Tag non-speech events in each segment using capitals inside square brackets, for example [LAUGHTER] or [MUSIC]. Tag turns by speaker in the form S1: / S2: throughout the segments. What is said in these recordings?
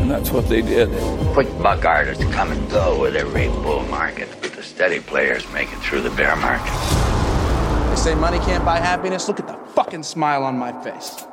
S1: And that's what they did.
S2: Quick buck artists come and go with every bull market, but the steady players make it through the bear market.
S3: They say money can't buy happiness. Look at the fucking smile on my face.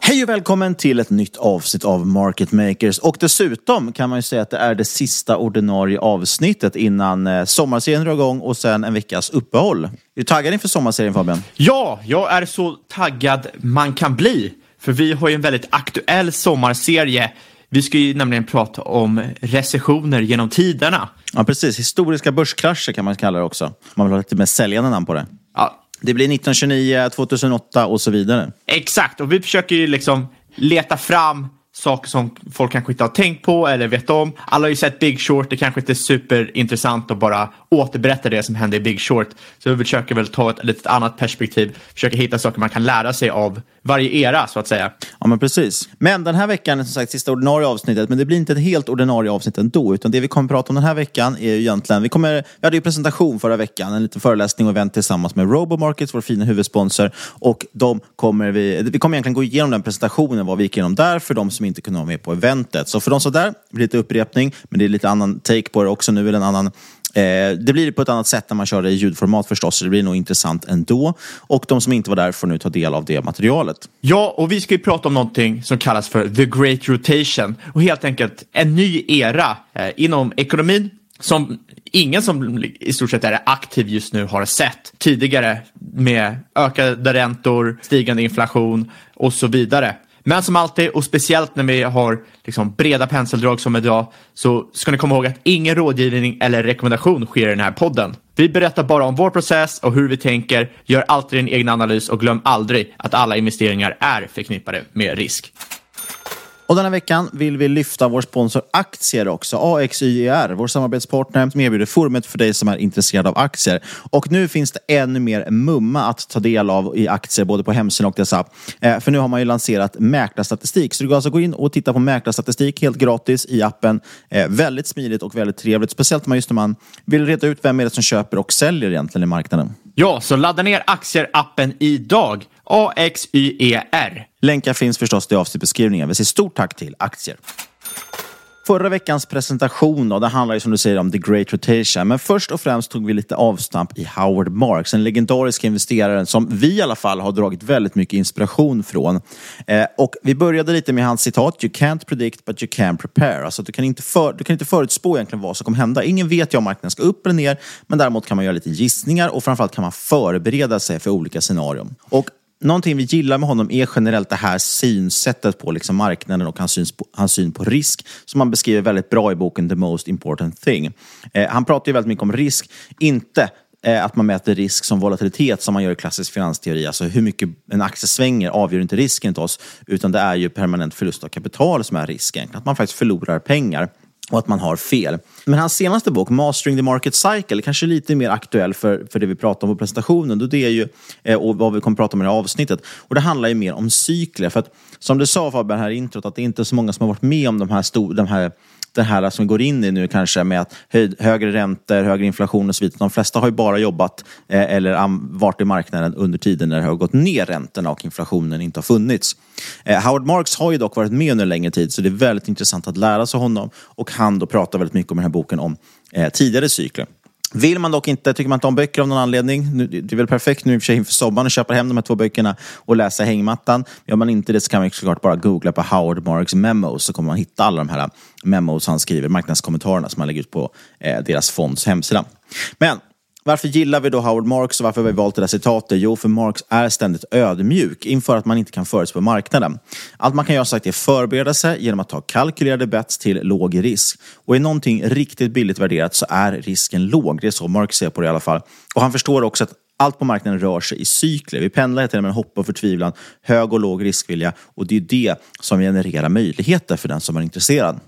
S4: Hej och välkommen till ett nytt avsnitt av Market Makers. Och dessutom kan man ju säga att det är det sista ordinarie avsnittet innan eh, sommarserien drar igång och sen en veckas uppehåll. Är du taggad inför sommarserien Fabian?
S5: Ja, jag är så taggad man kan bli. För vi har ju en väldigt aktuell sommarserie. Vi ska ju nämligen prata om recessioner genom tiderna.
S4: Ja, precis. Historiska börskrascher kan man kalla det också. Man vill ha lite mer säljande namn på det.
S5: Ja.
S4: Det blir 1929, 2008 och så vidare.
S5: Exakt, och vi försöker ju liksom leta fram saker som folk kanske inte har tänkt på eller vet om. Alla har ju sett Big Short, det kanske inte är superintressant att bara återberätta det som hände i Big Short. Så vi försöker väl ta ett lite annat perspektiv, försöka hitta saker man kan lära sig av varje era så att säga.
S4: Ja, men precis. Men den här veckan är som sagt sista ordinarie avsnittet, men det blir inte ett helt ordinarie avsnitt ändå, utan det vi kommer prata om den här veckan är ju egentligen, vi, kommer, vi hade ju presentation förra veckan, en liten föreläsning och event tillsammans med Robomarkets, vår fina huvudsponsor, och de kommer vi, vi kommer egentligen gå igenom den presentationen, vad vi gick igenom där, för de som inte kunde vara med på eventet. Så för de som var där, det blir lite upprepning, men det är lite annan take på det också nu, eller en annan Eh, det blir på ett annat sätt när man kör det i ljudformat förstås, så det blir nog intressant ändå. Och de som inte var där får nu ta del av det materialet.
S5: Ja, och vi ska ju prata om någonting som kallas för the great rotation och helt enkelt en ny era eh, inom ekonomin som ingen som i stort sett är aktiv just nu har sett tidigare med ökade räntor, stigande inflation och så vidare. Men som alltid, och speciellt när vi har liksom breda penseldrag som idag, så ska ni komma ihåg att ingen rådgivning eller rekommendation sker i den här podden. Vi berättar bara om vår process och hur vi tänker, gör alltid din egen analys och glöm aldrig att alla investeringar är förknippade med risk.
S4: Och den här veckan vill vi lyfta vår sponsor Aktier också. AXYR, vår samarbetspartner som erbjuder forumet för dig som är intresserad av aktier. Och nu finns det ännu mer mumma att ta del av i aktier, både på hemsidan och dess app. Eh, för nu har man ju lanserat mäklarstatistik. Så du kan alltså gå in och titta på mäklarstatistik helt gratis i appen. Eh, väldigt smidigt och väldigt trevligt. Speciellt just när man vill reda ut vem är det som köper och säljer egentligen i marknaden.
S5: Ja, så ladda ner aktieappen idag. AXYER.
S4: Länkar finns förstås i avsnittbeskrivningen. Vi säger stort tack till Aktier. Förra veckans presentation då, det handlar ju som du säger om the great rotation. Men först och främst tog vi lite avstamp i Howard Marks, en legendarisk investerare som vi i alla fall har dragit väldigt mycket inspiration från. Eh, och vi började lite med hans citat, you can't predict but you can prepare. Alltså du kan inte, för, du kan inte förutspå egentligen vad som kommer hända. Ingen vet ju om marknaden ska upp eller ner, men däremot kan man göra lite gissningar och framförallt kan man förbereda sig för olika scenarion. Och någonting vi gillar med honom är generellt det här synsättet på liksom marknaden och hans syn, på, hans syn på risk som han beskriver väldigt bra i boken The Most Important Thing. Eh, han pratar ju väldigt mycket om risk, inte eh, att man mäter risk som volatilitet som man gör i klassisk finansteori. Alltså hur mycket en aktie svänger avgör inte risken till oss, utan det är ju permanent förlust av kapital som är risken. Att man faktiskt förlorar pengar och att man har fel. Men hans senaste bok, Mastering the Market Cycle, kanske lite mer aktuell för, för det vi pratade om på presentationen. Då det är ju, eh, och vad vi kommer prata om i det här avsnittet. Och det handlar ju mer om cykler. För att, som du sa Fabian här i introt, att det är inte så många som har varit med om de här, stor, de här det här som vi går in i nu kanske med att höjd, högre räntor, högre inflation och så vidare. De flesta har ju bara jobbat eh, eller varit i marknaden under tiden när det har gått ner räntorna och inflationen inte har funnits. Eh, Howard Marks har ju dock varit med under en längre tid så det är väldigt intressant att lära sig honom och han då pratar väldigt mycket om den här boken om eh, tidigare cykler. Vill man dock inte, tycker man inte om böcker av någon anledning, det är väl perfekt nu i och för sig inför sommaren att köpa hem de här två böckerna och läsa hängmattan. Gör man inte det så kan man såklart bara googla på Howard Marks memos så kommer man hitta alla de här äh, memos han skriver, marknadskommentarerna som han lägger ut på eh, deras fonds hemsida. Men varför gillar vi då Howard Marks och varför har vi valt det där citatet? Jo, för Marks är ständigt ödmjuk inför att man inte kan förutspå marknaden. Allt man kan göra sagt är förbereda sig genom att ta kalkylerade bets till låg risk. Och är någonting riktigt billigt värderat så är risken låg. Det är så Marks ser på det i alla fall. Och han förstår också att allt på marknaden rör sig i cykler. Vi pendlar hela tiden mellan hopp och förtvivlan, hög och låg riskvilja och det är det som genererar möjligheter för den som är intresserad.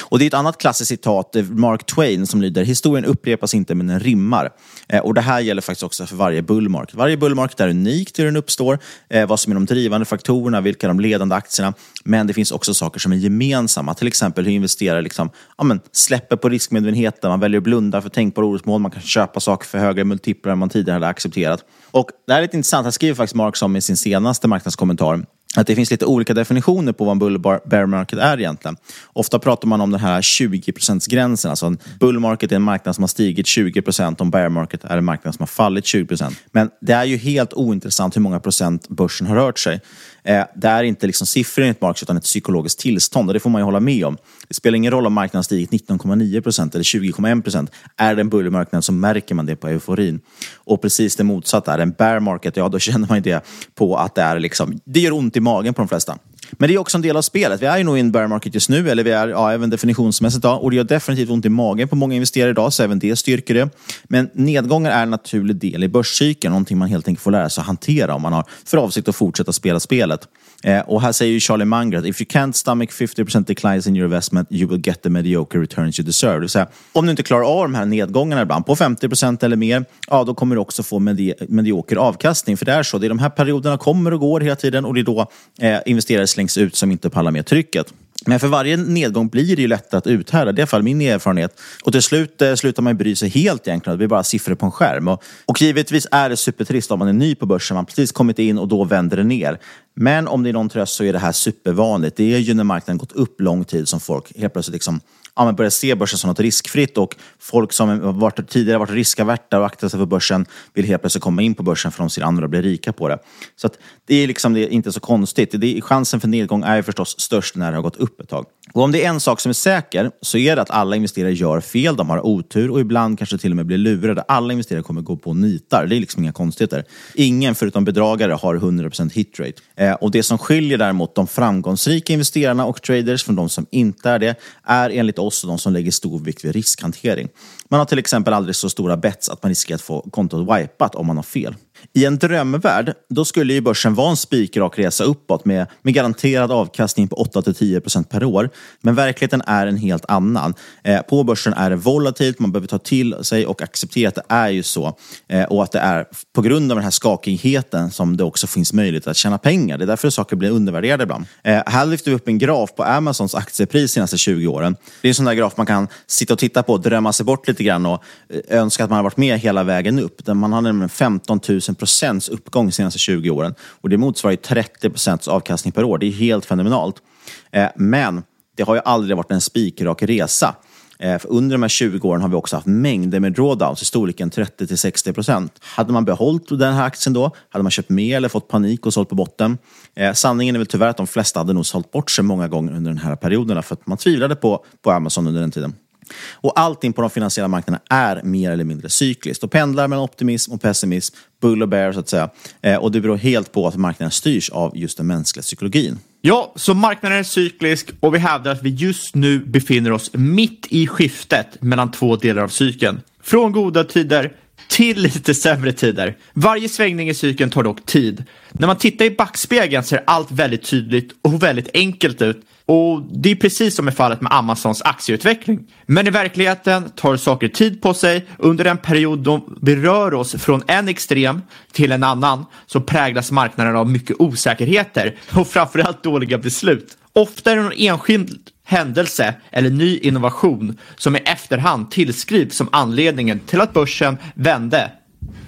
S4: Och det är ett annat klassiskt citat, eh, Mark Twain, som lyder “Historien upprepas inte, men den rimmar”. Eh, och det här gäller faktiskt också för varje bullmarket. Varje bullmarket är unikt hur den uppstår, eh, vad som är de drivande faktorerna, vilka är de ledande aktierna. Men det finns också saker som är gemensamma, till exempel hur investerare liksom, ja, men, släpper på riskmedvetenheten, man väljer att blunda för tänkbara orosmål, man kan köpa saker för högre multiplar än man tidigare hade accepterat. Och det här är lite intressant, här skriver faktiskt Mark om i sin senaste marknadskommentar att det finns lite olika definitioner på vad en bull bear market är egentligen. Ofta pratar man om den här 20%-gränsen. Alltså en bull market är en marknad som har stigit 20% och en bear market är en marknad som har fallit 20%. Men det är ju helt ointressant hur många procent börsen har rört sig. Eh, det är inte liksom siffror i ett marknad utan ett psykologiskt tillstånd och det får man ju hålla med om. Det spelar ingen roll om marknaden stigit 19,9% eller 20,1%. Är det en bullmarknad så märker man det på euforin. Och precis det motsatta, är det en bear market, ja då känner man ju det på att det är liksom, det gör ont i magen på de flesta. Men det är också en del av spelet. Vi är ju nog i en bear market just nu, eller vi är ja, även definitionsmässigt. Ja, och det gör definitivt ont i magen på många investerare idag, så även det styrker det. Men nedgångar är en naturlig del i börscykeln, någonting man helt enkelt får lära sig att hantera om man har för avsikt att fortsätta spela spelet. Eh, och här säger ju Charlie Munger att if you can't stomach 50% declines in your investment you will get the mediocre returns you deserve. Det vill säga, om du inte klarar av de här nedgångarna ibland på 50% eller mer, ja då kommer du också få medi medioker avkastning. För det är så, det är de här perioderna kommer och går hela tiden och det är då eh, investerare slängs ut som inte pallar med trycket. Men för varje nedgång blir det ju lättare att uthärda. Det är i alla fall min erfarenhet. Och till slut eh, slutar man bry sig helt egentligen. Det blir bara siffror på en skärm. Och, och givetvis är det supertrist om man är ny på börsen. Man har precis kommit in och då vänder det ner. Men om det är någon tröst så är det här supervanligt. Det är ju när marknaden gått upp lång tid som folk helt plötsligt liksom ja, men börjar se börsen som något riskfritt och folk som varit, tidigare varit riskaverta och aktat sig för börsen vill helt plötsligt komma in på börsen för de ser andra bli rika på det. Så att det är liksom det är inte så konstigt. Det är, chansen för nedgång är förstås störst när det har gått upp ett tag. Och om det är en sak som är säker så är det att alla investerare gör fel, de har otur och ibland kanske till och med blir lurade. Alla investerare kommer gå på nitar. Det är liksom inga konstigheter. Ingen förutom bedragare har 100% hitrate. Eh, och det som skiljer däremot de framgångsrika investerarna och traders från de som inte är det är enligt oss de som lägger stor vikt vid riskhantering. Man har till exempel aldrig så stora bets att man riskerar att få kontot wipat om man har fel. I en drömvärld, då skulle ju börsen vara en spikrak resa uppåt med, med garanterad avkastning på 8-10% per år. Men verkligheten är en helt annan. Eh, på börsen är det volatilt, man behöver ta till sig och acceptera att det är ju så. Eh, och att det är på grund av den här skakigheten som det också finns möjlighet att tjäna pengar. Det är därför saker blir undervärderade ibland. Eh, här lyfter vi upp en graf på Amazons aktiepris de senaste 20 åren. Det är en sån där graf man kan sitta och titta på och drömma sig bort lite grann och eh, önska att man har varit med hela vägen upp. Man har nämligen 15 000 procents uppgång de senaste 20 åren. Och det motsvarar 30 procents avkastning per år. Det är helt fenomenalt. Eh, men det har ju aldrig varit en spikrak resa. Eh, för under de här 20 åren har vi också haft mängder med drawdowns i storleken 30-60 procent. Hade man behållit den här aktien då, hade man köpt mer eller fått panik och sålt på botten. Eh, sanningen är väl tyvärr att de flesta hade nog sålt bort sig många gånger under den här perioden för att man tvivlade på, på Amazon under den tiden. Och allting på de finansiella marknaderna är mer eller mindre cykliskt och pendlar mellan optimism och pessimism, bull och bear så att säga. Eh, och det beror helt på att marknaden styrs av just den mänskliga psykologin.
S5: Ja, så marknaden är cyklisk och vi hävdar att vi just nu befinner oss mitt i skiftet mellan två delar av cykeln. Från goda tider till lite sämre tider. Varje svängning i cykeln tar dock tid. När man tittar i backspegeln ser allt väldigt tydligt och väldigt enkelt ut. Och det är precis som i fallet med Amazons aktieutveckling. Men i verkligheten tar saker tid på sig. Under den period då vi rör oss från en extrem till en annan så präglas marknaden av mycket osäkerheter och framförallt dåliga beslut. Ofta är det någon enskild händelse eller ny innovation som i efterhand tillskrivs som anledningen till att börsen vände.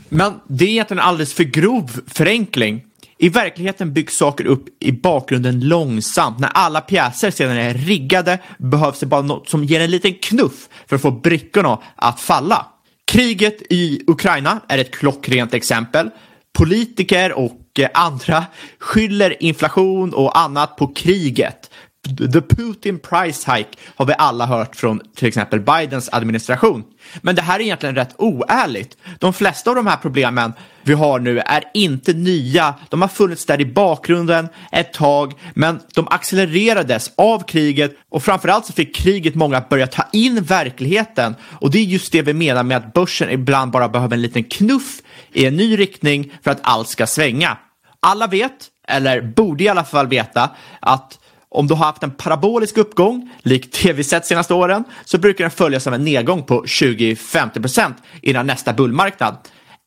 S5: Men det är egentligen en alldeles för grov förenkling. I verkligheten byggs saker upp i bakgrunden långsamt. När alla pjäser sedan är riggade behövs det bara något som ger en liten knuff för att få brickorna att falla. Kriget i Ukraina är ett klockrent exempel. Politiker och eh, andra skyller inflation och annat på kriget. The Putin price hike har vi alla hört från till exempel Bidens administration. Men det här är egentligen rätt oärligt. De flesta av de här problemen vi har nu är inte nya. De har funnits där i bakgrunden ett tag, men de accelererades av kriget och framförallt så fick kriget många att börja ta in verkligheten. Och det är just det vi menar med att börsen ibland bara behöver en liten knuff i en ny riktning för att allt ska svänga. Alla vet, eller borde i alla fall veta, att om du har haft en parabolisk uppgång, likt det vi sett senaste åren, så brukar den följas av en nedgång på 20-50% innan nästa bullmarknad.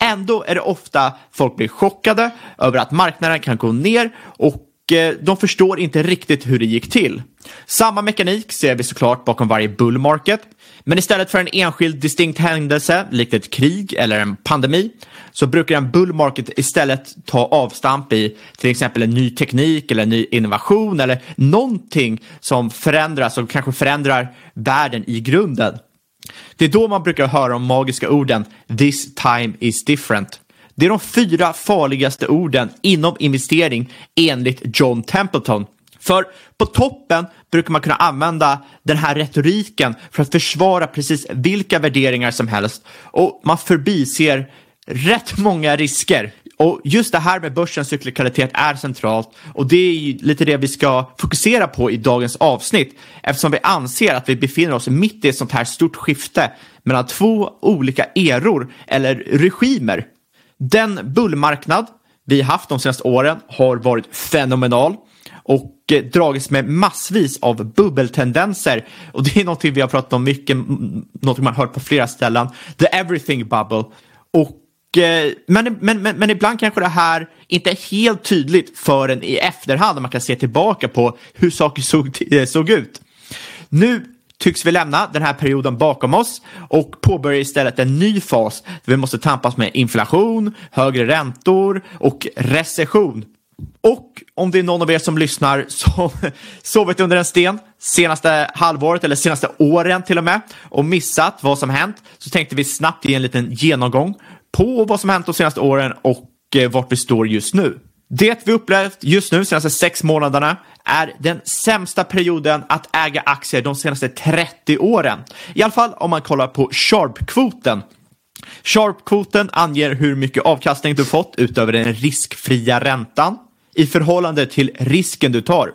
S5: Ändå är det ofta folk blir chockade över att marknaden kan gå ner och Eh, de förstår inte riktigt hur det gick till. Samma mekanik ser vi såklart bakom varje bull market. Men istället för en enskild distinkt händelse, likt ett krig eller en pandemi, så brukar en bull market istället ta avstamp i till exempel en ny teknik eller en ny innovation eller någonting som förändras och kanske förändrar världen i grunden. Det är då man brukar höra de magiska orden “this time is different”. Det är de fyra farligaste orden inom investering enligt John Templeton. För på toppen brukar man kunna använda den här retoriken för att försvara precis vilka värderingar som helst och man förbiser rätt många risker. Och just det här med börsens cyklikalitet är centralt och det är lite det vi ska fokusera på i dagens avsnitt eftersom vi anser att vi befinner oss mitt i ett sånt här stort skifte mellan två olika eror eller regimer. Den bullmarknad vi haft de senaste åren har varit fenomenal och eh, dragits med massvis av bubbeltendenser. Och det är någonting vi har pratat om mycket, någonting man hört på flera ställen. The everything bubble. Och eh, men, men, men, men, ibland kanske det här inte är helt tydligt förrän i efterhand när man kan se tillbaka på hur saker såg, eh, såg ut. Nu tycks vi lämna den här perioden bakom oss och påbörja istället en ny fas där vi måste tampas med inflation, högre räntor och recession. Och om det är någon av er som lyssnar som [LAUGHS] sovit under en sten senaste halvåret eller senaste åren till och med och missat vad som hänt så tänkte vi snabbt ge en liten genomgång på vad som hänt de senaste åren och eh, vart vi står just nu. Det vi upplevt just nu, senaste sex månaderna, är den sämsta perioden att äga aktier de senaste 30 åren. I alla fall om man kollar på Sharp-kvoten. Sharp-kvoten anger hur mycket avkastning du fått utöver den riskfria räntan i förhållande till risken du tar.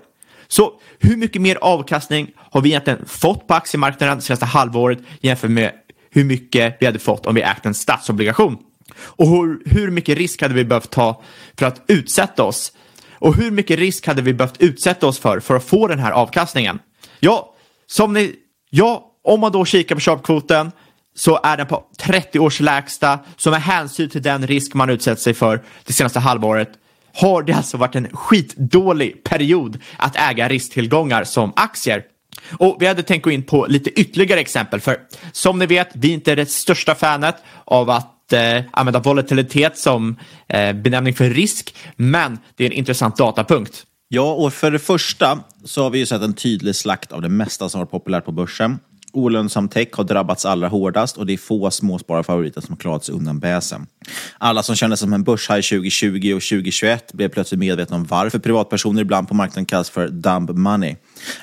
S5: Så hur mycket mer avkastning har vi egentligen fått på aktiemarknaden det senaste halvåret jämfört med hur mycket vi hade fått om vi ägt en statsobligation? Och hur, hur mycket risk hade vi behövt ta för att utsätta oss? Och hur mycket risk hade vi behövt utsätta oss för för att få den här avkastningen? Ja, som ni, ja, om man då kikar på köpkvoten så är den på 30 års lägsta, så med hänsyn till den risk man utsätter sig för det senaste halvåret har det alltså varit en skitdålig period att äga risktillgångar som aktier. Och vi hade tänkt gå in på lite ytterligare exempel, för som ni vet, vi är inte det största fanet av att eh, använda volatilitet som eh, benämning för risk, men det är en intressant datapunkt.
S4: Ja, och för det första så har vi ju sett en tydlig slakt av det mesta som var populärt på börsen. Olönsam tech har drabbats allra hårdast och det är få småspararfavoriter som har klarat sig undan bäsen. Alla som kände sig som en börshaj 2020 och 2021 blev plötsligt medvetna om varför privatpersoner ibland på marknaden kallas för dumb money.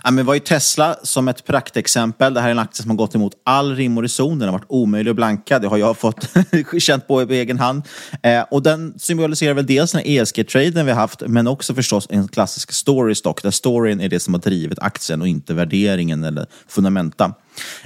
S4: Ja, men var ju Tesla som ett praktexempel. Det här är en aktie som har gått emot all rim och reson. Den har varit omöjlig att blanka. Det har jag fått [LAUGHS] känt på i egen hand. Eh, och den symboliserar väl dels den ESG-traden vi har haft, men också förstås en klassisk story stock, där storyn är det som har drivit aktien och inte värderingen eller fundamenta.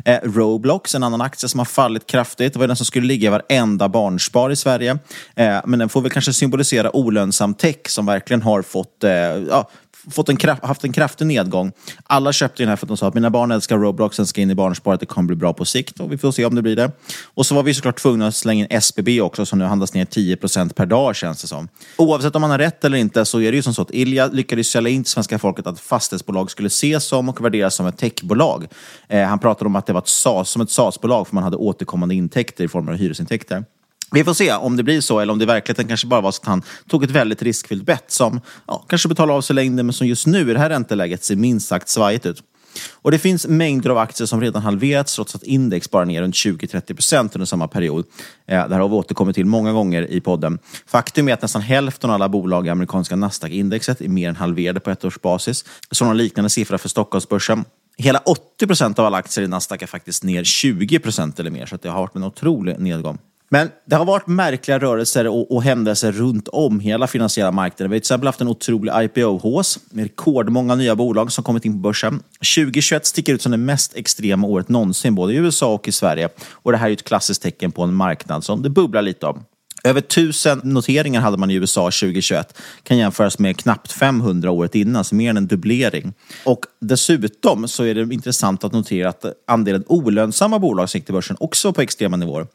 S4: Eh, Roblox, en annan aktie som har fallit kraftigt. Det var den som skulle ligga i varenda barnspar i Sverige. Eh, men den får väl kanske symbolisera olönsam tech som verkligen har fått eh, ja, fått en kraft, haft en kraftig nedgång. Alla köpte den här för att de sa att mina barn älskar Roblox, den ska in i barnsparet, det kommer bli bra på sikt. Och vi får se om det blir det. Och så var vi såklart tvungna att slänga in SBB också, som nu handlas ner 10% per dag känns det som. Oavsett om man har rätt eller inte så är det ju som så att Ilja lyckades sälja in till svenska folket att fastighetsbolag skulle ses som och värderas som ett techbolag. Eh, han pratade om att det var ett SAS, som ett SAS-bolag för man hade återkommande intäkter i form av hyresintäkter. Vi får se om det blir så eller om det i verkligheten kanske bara var så att han tog ett väldigt riskfyllt bett som ja, kanske betalar av sig längden men som just nu i det här ränteläget ser minst sagt svajigt ut. Och det finns mängder av aktier som redan halverats trots att index bara ner runt 20-30 procent under samma period. Eh, det här har vi återkommit till många gånger i podden. Faktum är att nästan hälften av alla bolag i amerikanska Nasdaq-indexet är mer än halverade på ett års basis. Så någon liknande siffra för Stockholmsbörsen. Hela 80 procent av alla aktier i Nasdaq är faktiskt ner 20 procent eller mer, så det har varit en otrolig nedgång. Men det har varit märkliga rörelser och, och händelser runt om hela finansiella marknaden. Vi har till exempel haft en otrolig IPO-hås med rekordmånga nya bolag som kommit in på börsen. 2021 sticker ut som det mest extrema året någonsin, både i USA och i Sverige. Och det här är ett klassiskt tecken på en marknad som det bubblar lite om. Över tusen noteringar hade man i USA 2021. kan jämföras med knappt 500 året innan, så mer än en dubblering. Och dessutom så är det intressant att notera att andelen olönsamma bolag som gick till börsen också på extrema nivåer.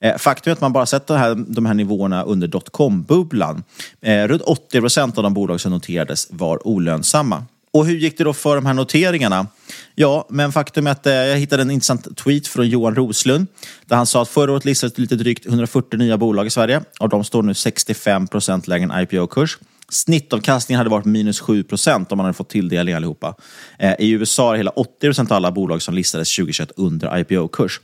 S4: Eh, faktum är att man bara sett de här, de här nivåerna under dotcom-bubblan. Eh, runt 80 procent av de bolag som noterades var olönsamma. Och hur gick det då för de här noteringarna? Ja, men faktum är att eh, jag hittade en intressant tweet från Johan Roslund där han sa att förra året listades lite drygt 140 nya bolag i Sverige och de står nu 65 procent lägre än IPO-kurs. Snittavkastningen hade varit minus 7 procent om man hade fått tilldelning allihopa. Eh, I USA är hela 80 procent av alla bolag som listades 2021 under IPO-kurs.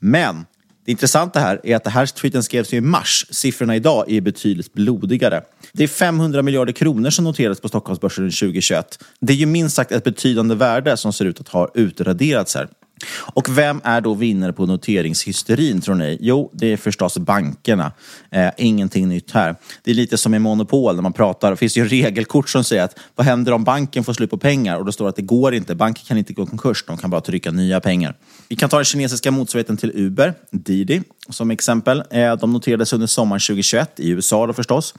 S4: Men det intressanta här är att det här tweeten skrevs i mars. Siffrorna idag är betydligt blodigare. Det är 500 miljarder kronor som noterades på Stockholmsbörsen 2021. Det är ju minst sagt ett betydande värde som ser ut att ha utraderats här. Och vem är då vinnare på noteringshysterin tror ni? Jo, det är förstås bankerna. Eh, ingenting nytt här. Det är lite som i Monopol när man pratar. Det finns ju regelkort som säger att vad händer om banken får slut på pengar? Och då står det att det går inte. Banken kan inte gå konkurs. De kan bara trycka nya pengar. Vi kan ta den kinesiska motsvarigheten till Uber, Didi, som exempel. Eh, de noterades under sommaren 2021 i USA då förstås.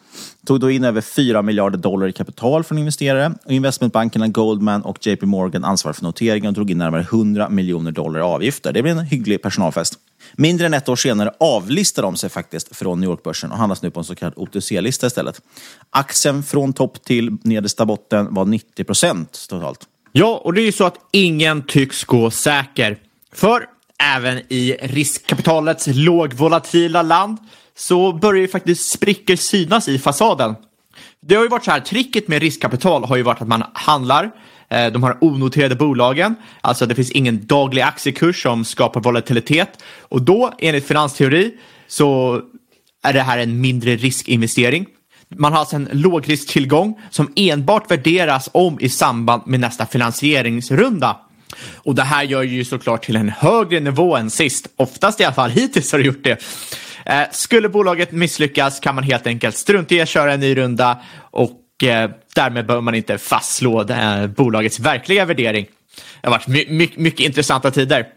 S4: Tog då in över 4 miljarder dollar i kapital från investerare. Och investmentbankerna Goldman och JP Morgan ansvarade för noteringen och drog in närmare 100 miljoner dollar i avgifter. Det blev en hygglig personalfest. Mindre än ett år senare avlistar de sig faktiskt från New York-börsen och handlas nu på en så kallad OTC-lista istället. Aktien från topp till nedersta botten var 90 procent totalt.
S5: Ja, och det är ju så att ingen tycks gå säker. För även i riskkapitalets lågvolatila land så börjar ju faktiskt sprickor synas i fasaden. Det har ju varit så här, tricket med riskkapital har ju varit att man handlar eh, de har onoterade bolagen, alltså det finns ingen daglig aktiekurs som skapar volatilitet. Och då, enligt finansteori, så är det här en mindre riskinvestering. Man har alltså en lågrisktillgång som enbart värderas om i samband med nästa finansieringsrunda. Och det här gör ju såklart till en högre nivå än sist. Oftast i alla fall, [LAUGHS] hittills har det gjort det. Eh, skulle bolaget misslyckas kan man helt enkelt strunta i att köra en ny runda och eh, därmed behöver man inte fastslå eh, bolagets verkliga värdering. Det har varit my my mycket intressanta tider.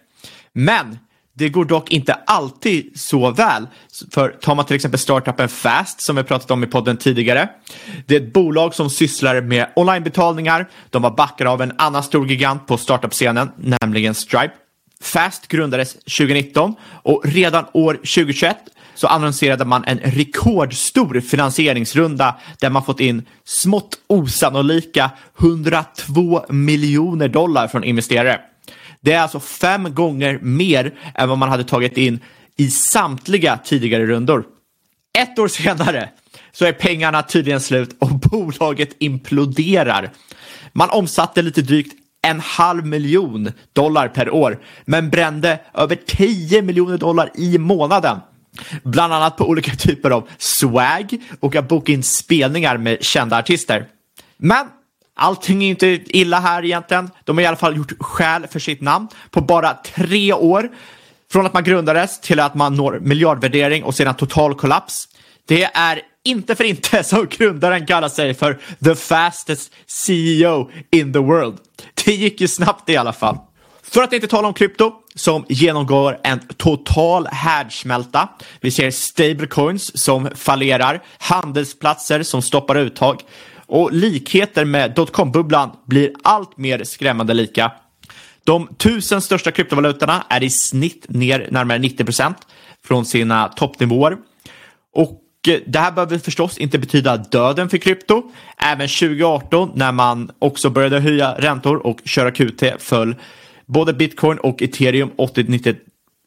S5: Men det går dock inte alltid så väl. För tar man till exempel startupen Fast som vi pratat om i podden tidigare. Det är ett bolag som sysslar med onlinebetalningar. De var backade av en annan stor gigant på startup-scenen, nämligen Stripe. Fast grundades 2019 och redan år 2021 så annonserade man en rekordstor finansieringsrunda där man fått in smått osannolika 102 miljoner dollar från investerare. Det är alltså fem gånger mer än vad man hade tagit in i samtliga tidigare rundor. Ett år senare så är pengarna tydligen slut och [LAUGHS] bolaget imploderar. Man omsatte lite drygt en halv miljon dollar per år, men brände över 10 miljoner dollar i månaden. Bland annat på olika typer av swag och att boka in spelningar med kända artister. Men allting är inte illa här egentligen. De har i alla fall gjort skäl för sitt namn på bara tre år. Från att man grundades till att man når miljardvärdering och sedan total kollaps. Det är inte för inte [LAUGHS] som grundaren kallar sig för the fastest CEO in the world. Det gick ju snabbt i alla fall. För att inte tala om krypto som genomgår en total härdsmälta. Vi ser stablecoins som fallerar, handelsplatser som stoppar uttag och likheter med dotcom-bubblan blir allt mer skrämmande lika. De tusen största kryptovalutorna är i snitt ner närmare 90 procent från sina toppnivåer. Och eh, det här behöver förstås inte betyda döden för krypto. Även 2018 när man också började höja räntor och köra QT föll både bitcoin och ethereum 80-90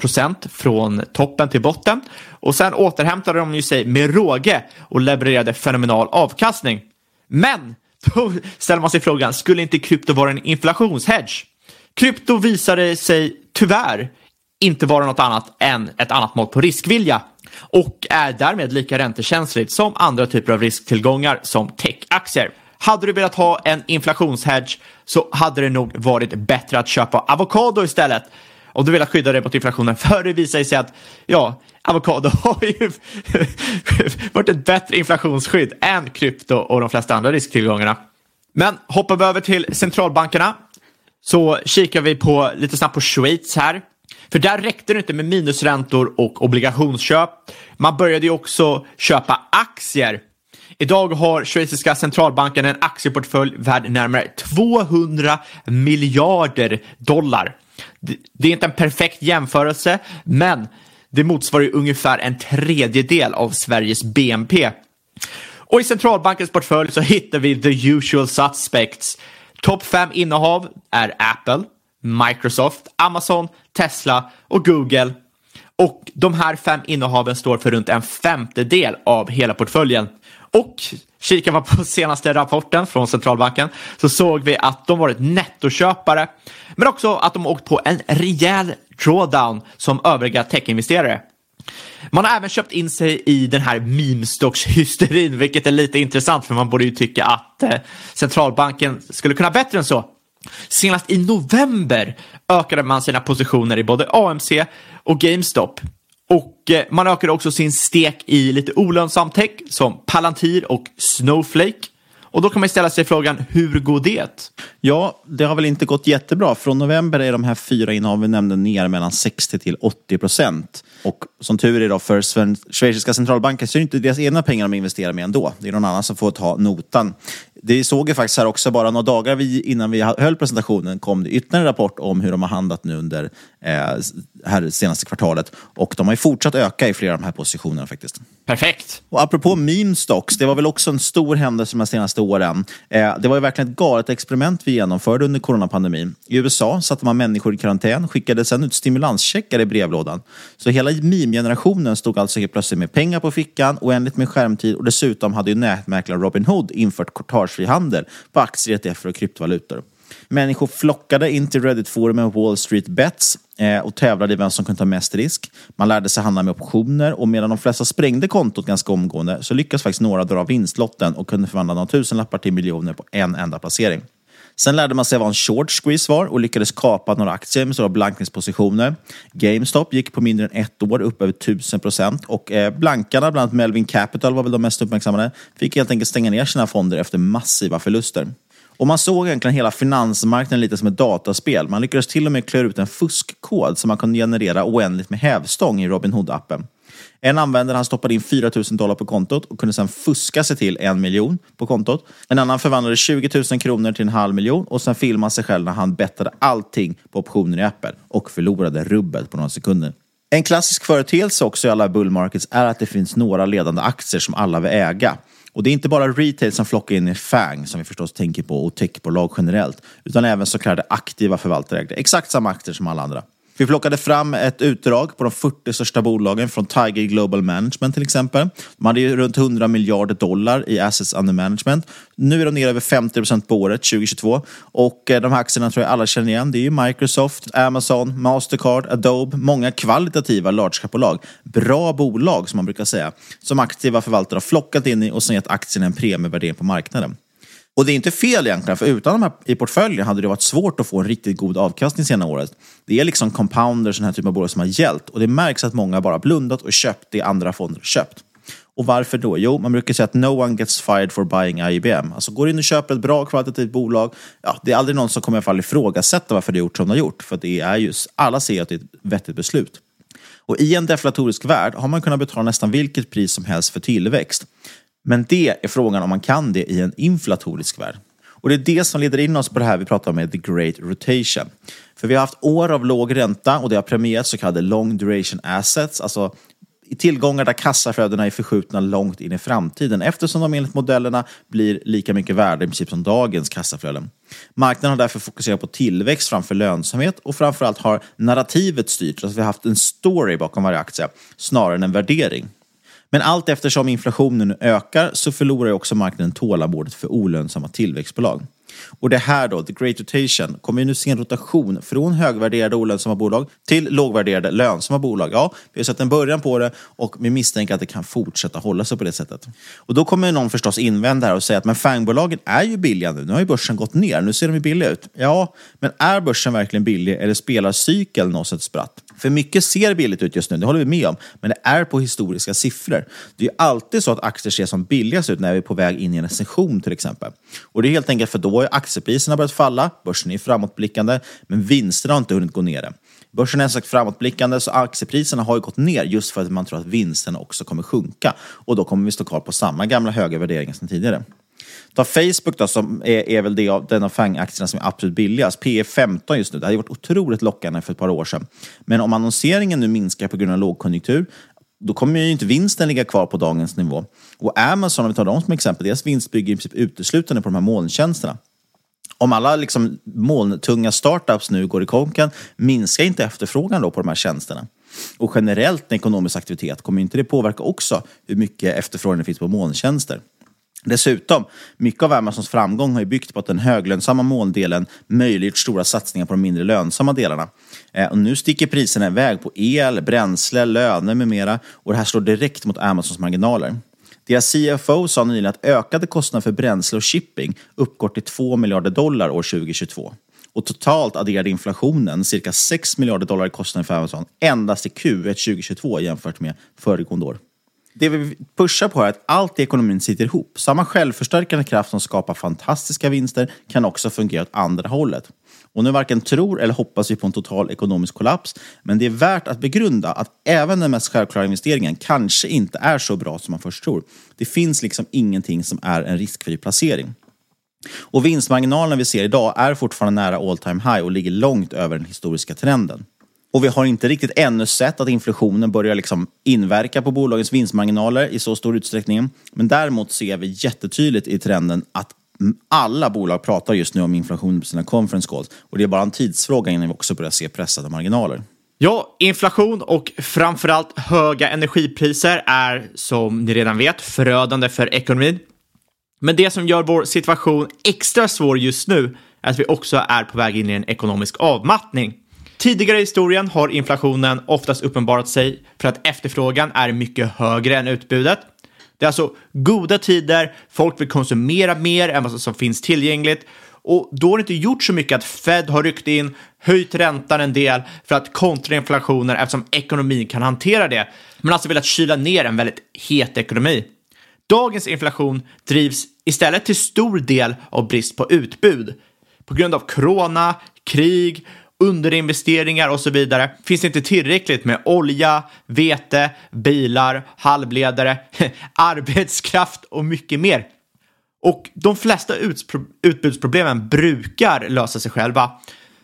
S5: procent från toppen till botten. Och sen återhämtade de ju sig med råge och levererade fenomenal avkastning. Men då ställer man sig frågan, skulle inte krypto vara en inflationshedge? Krypto visade sig tyvärr inte vara något annat än ett annat mått på riskvilja och är därmed lika räntekänsligt som andra typer av risktillgångar som techaktier. Hade du velat ha en inflationshedge så hade det nog varit bättre att köpa avokado istället. Om du vill skydda dig mot inflationen, för det visar sig att ja, avokado [LAUGHS] har ju varit ett bättre inflationsskydd än krypto och de flesta andra risktillgångarna. Men hoppar vi över till centralbankerna så kikar vi på lite snabbt på Schweiz här. För där räckte det inte med minusräntor och obligationsköp. Man började ju också köpa aktier. Idag har schweiziska centralbanken en aktieportfölj värd närmare 200 miljarder dollar. Det är inte en perfekt jämförelse, men det motsvarar ju ungefär en tredjedel av Sveriges BNP. Och i centralbankens portfölj så hittar vi the usual suspects. Topp fem innehav är Apple, Microsoft, Amazon, Tesla och Google. Och de här fem innehaven står för runt en femtedel av hela portföljen. Och kikar man på [LAUGHS] senaste rapporten från centralbanken så såg vi att de varit nettoköpare, men också att de åkt på en rejäl drawdown som övriga techinvesterare. Man har även köpt in sig i den här meme-stocks-hysterin, vilket är lite intressant för man borde ju tycka att eh, centralbanken skulle kunna bättre än så. Senast i november ökade man sina positioner i både AMC och GameStop. Och eh, man ökade också sin stek i lite olönsam tech som Palantir och Snowflake. Och då kan man ställa sig frågan, hur går det?
S4: Ja, det har väl inte gått jättebra. Från november är de här fyra innehaven vi nämnde ner mellan 60 till 80 procent. Och som tur är då för schweiziska centralbanken så är det inte deras egna pengar de investerar med ändå. Det är någon annan som får ta notan. Det såg vi faktiskt här också, bara några dagar innan vi höll presentationen kom det ytterligare en rapport om hur de har handlat nu under eh, här senaste kvartalet. Och de har ju fortsatt öka i flera av de här positionerna faktiskt.
S5: Perfekt!
S4: Och apropå meme stocks, det var väl också en stor händelse de senaste åren. Eh, det var ju verkligen ett galet experiment vi genomförde under coronapandemin. I USA satte man människor i karantän, skickade sedan ut stimulanscheckar i brevlådan. Så hela meme-generationen stod alltså helt plötsligt med pengar på fickan, oändligt med skärmtid och dessutom hade ju nätmäklaren Robin Hood infört courtagefri handel på aktier, ETFer och kryptovalutor. Människor flockade in till Reddit-forumen Wall Street Bets eh, och tävlade i vem som kunde ta mest risk. Man lärde sig handla med optioner och medan de flesta sprängde kontot ganska omgående så lyckades faktiskt några dra vinstlotten och kunde förvandla några tusenlappar till miljoner på en enda placering. Sen lärde man sig vad en short squeeze var och lyckades kapa några aktier med stora blankningspositioner. GameStop gick på mindre än ett år upp över 1000 procent och eh, blankarna, bland annat Melvin Capital var väl de mest uppmärksammade, fick helt enkelt stänga ner sina fonder efter massiva förluster. Och man såg egentligen hela finansmarknaden lite som ett dataspel. Man lyckades till och med klura ut en fuskkod som man kunde generera oändligt med hävstång i Robinhood-appen. En användare han stoppade in 4 000 dollar på kontot och kunde sedan fuska sig till en miljon på kontot. En annan förvandlade 20 000 kronor till en halv miljon och sen filmade sig själv när han bettade allting på optioner i Apple och förlorade rubbet på några sekunder. En klassisk företeelse också i alla bull markets är att det finns några ledande aktier som alla vill äga. Och det är inte bara retail som flockar in i FANG, som vi förstås tänker på, och techbolag generellt, utan även så kallade aktiva förvaltare. Exakt samma aktier som alla andra. Vi plockade fram ett utdrag på de 40 största bolagen från Tiger Global Management till exempel. De hade ju runt 100 miljarder dollar i assets under management. Nu är de nere över 50 procent på året 2022 och eh, de här aktierna tror jag alla känner igen. Det är ju Microsoft, Amazon, Mastercard, Adobe, många kvalitativa large cap-bolag. Bra bolag som man brukar säga, som aktiva förvaltare har flockat in i och sen gett aktierna en premievärdering på marknaden. Och det är inte fel egentligen, för utan de här i portföljen hade det varit svårt att få en riktigt god avkastning senare året. Det är liksom compounders, den här typen av bolag som har gällt. Och det märks att många bara blundat och köpt det andra fonder köpt. Och varför då? Jo, man brukar säga att no one gets fired for buying IBM. Alltså går in och köper ett bra kvalitativt bolag, ja, det är aldrig någon som kommer i alla fall ifrågasätta varför det gjort som det har gjort. För det är just, alla ser att det är ett vettigt beslut. Och i en deflatorisk värld har man kunnat betala nästan vilket pris som helst för tillväxt. Men det är frågan om man kan det i en inflatorisk värld. Och det är det som leder in oss på det här vi pratar om med the great rotation. För vi har haft år av låg ränta och det har premierat så kallade long duration assets, alltså i tillgångar där kassaflödena är förskjutna långt in i framtiden eftersom de enligt modellerna blir lika mycket värda i princip som dagens kassaflöden. Marknaden har därför fokuserat på tillväxt framför lönsamhet och framförallt har narrativet styrt, alltså vi har haft en story bakom varje aktie snarare än en värdering. Men allt eftersom inflationen ökar så förlorar också marknaden tålamodet för olönsamma tillväxtbolag. Och det här då, the great rotation, kommer vi nu se en rotation från högvärderade olönsamma bolag till lågvärderade lönsamma bolag. Ja, vi har sett en början på det och vi misstänker att det kan fortsätta hålla sig på det sättet. Och då kommer någon förstås invända här och säga att men fangbolagen är ju billiga nu. Nu har ju börsen gått ner, nu ser de ju billiga ut. Ja, men är börsen verkligen billig eller spelar cykeln oss ett spratt? För mycket ser billigt ut just nu, det håller vi med om, men det är på historiska siffror. Det är ju alltid så att aktier ser som billigast ut när vi är på väg in i en recession till exempel. Och det är helt enkelt för då har aktiepriserna börjat falla, börsen är framåtblickande, men vinsterna har inte hunnit gå ner. Börsen är sagt framåtblickande, så aktiepriserna har ju gått ner just för att man tror att vinsterna också kommer sjunka. Och då kommer vi stå kvar på samma gamla höga värderingar som tidigare. Ta Facebook då, som är, är väl det av, den av FANG-aktierna som är absolut billigast. P 15 just nu. Det hade varit otroligt lockande för ett par år sedan. Men om annonseringen nu minskar på grund av lågkonjunktur, då kommer ju inte vinsten ligga kvar på dagens nivå. Och Amazon, om vi tar dem som exempel, deras vinst bygger i princip uteslutande på de här molntjänsterna. Om alla liksom molntunga startups nu går i konken, minskar inte efterfrågan då på de här tjänsterna? Och generellt ekonomisk aktivitet, kommer inte det påverka också hur mycket efterfrågan det finns på molntjänster? Dessutom, mycket av Amazons framgång har ju byggt på att den höglönsamma måldelen möjliggjort stora satsningar på de mindre lönsamma delarna. Eh, och nu sticker priserna iväg på el, bränsle, löner med mera och det här slår direkt mot Amazons marginaler. Deras CFO sa nyligen att ökade kostnader för bränsle och shipping uppgår till 2 miljarder dollar år 2022. Och totalt adderade inflationen cirka 6 miljarder dollar i kostnader för Amazon endast i Q1 2022 jämfört med föregående år det vi pushar på är att allt i ekonomin sitter ihop. Samma självförstärkande kraft som skapar fantastiska vinster kan också fungera åt andra hållet. Och nu varken tror eller hoppas vi på en total ekonomisk kollaps, men det är värt att begrunda att även den mest självklara investeringen kanske inte är så bra som man först tror. Det finns liksom ingenting som är en riskfri placering. Och vinstmarginalen vi ser idag är fortfarande nära all time high och ligger långt över den historiska trenden. Och vi har inte riktigt ännu sett att inflationen börjar liksom inverka på bolagens vinstmarginaler i så stor utsträckning. Men däremot ser vi jättetydligt i trenden att alla bolag pratar just nu om inflation på sina conference calls. Och det är bara en tidsfråga innan vi också börjar se pressade marginaler.
S5: Ja, inflation och framförallt höga energipriser är som ni redan vet förödande för ekonomin. Men det som gör vår situation extra svår just nu är att vi också är på väg in i en ekonomisk avmattning. Tidigare i historien har inflationen oftast uppenbarat sig för att efterfrågan är mycket högre än utbudet. Det är alltså goda tider, folk vill konsumera mer än vad som finns tillgängligt och då har det inte gjort så mycket att Fed har ryckt in, höjt räntan en del för att kontra inflationen eftersom ekonomin kan hantera det, men alltså velat kyla ner en väldigt het ekonomi. Dagens inflation drivs istället till stor del av brist på utbud. På grund av corona, krig underinvesteringar och så vidare finns det inte tillräckligt med olja, vete, bilar, halvledare, [LAUGHS] arbetskraft och mycket mer. Och de flesta utbudsproblemen brukar lösa sig själva.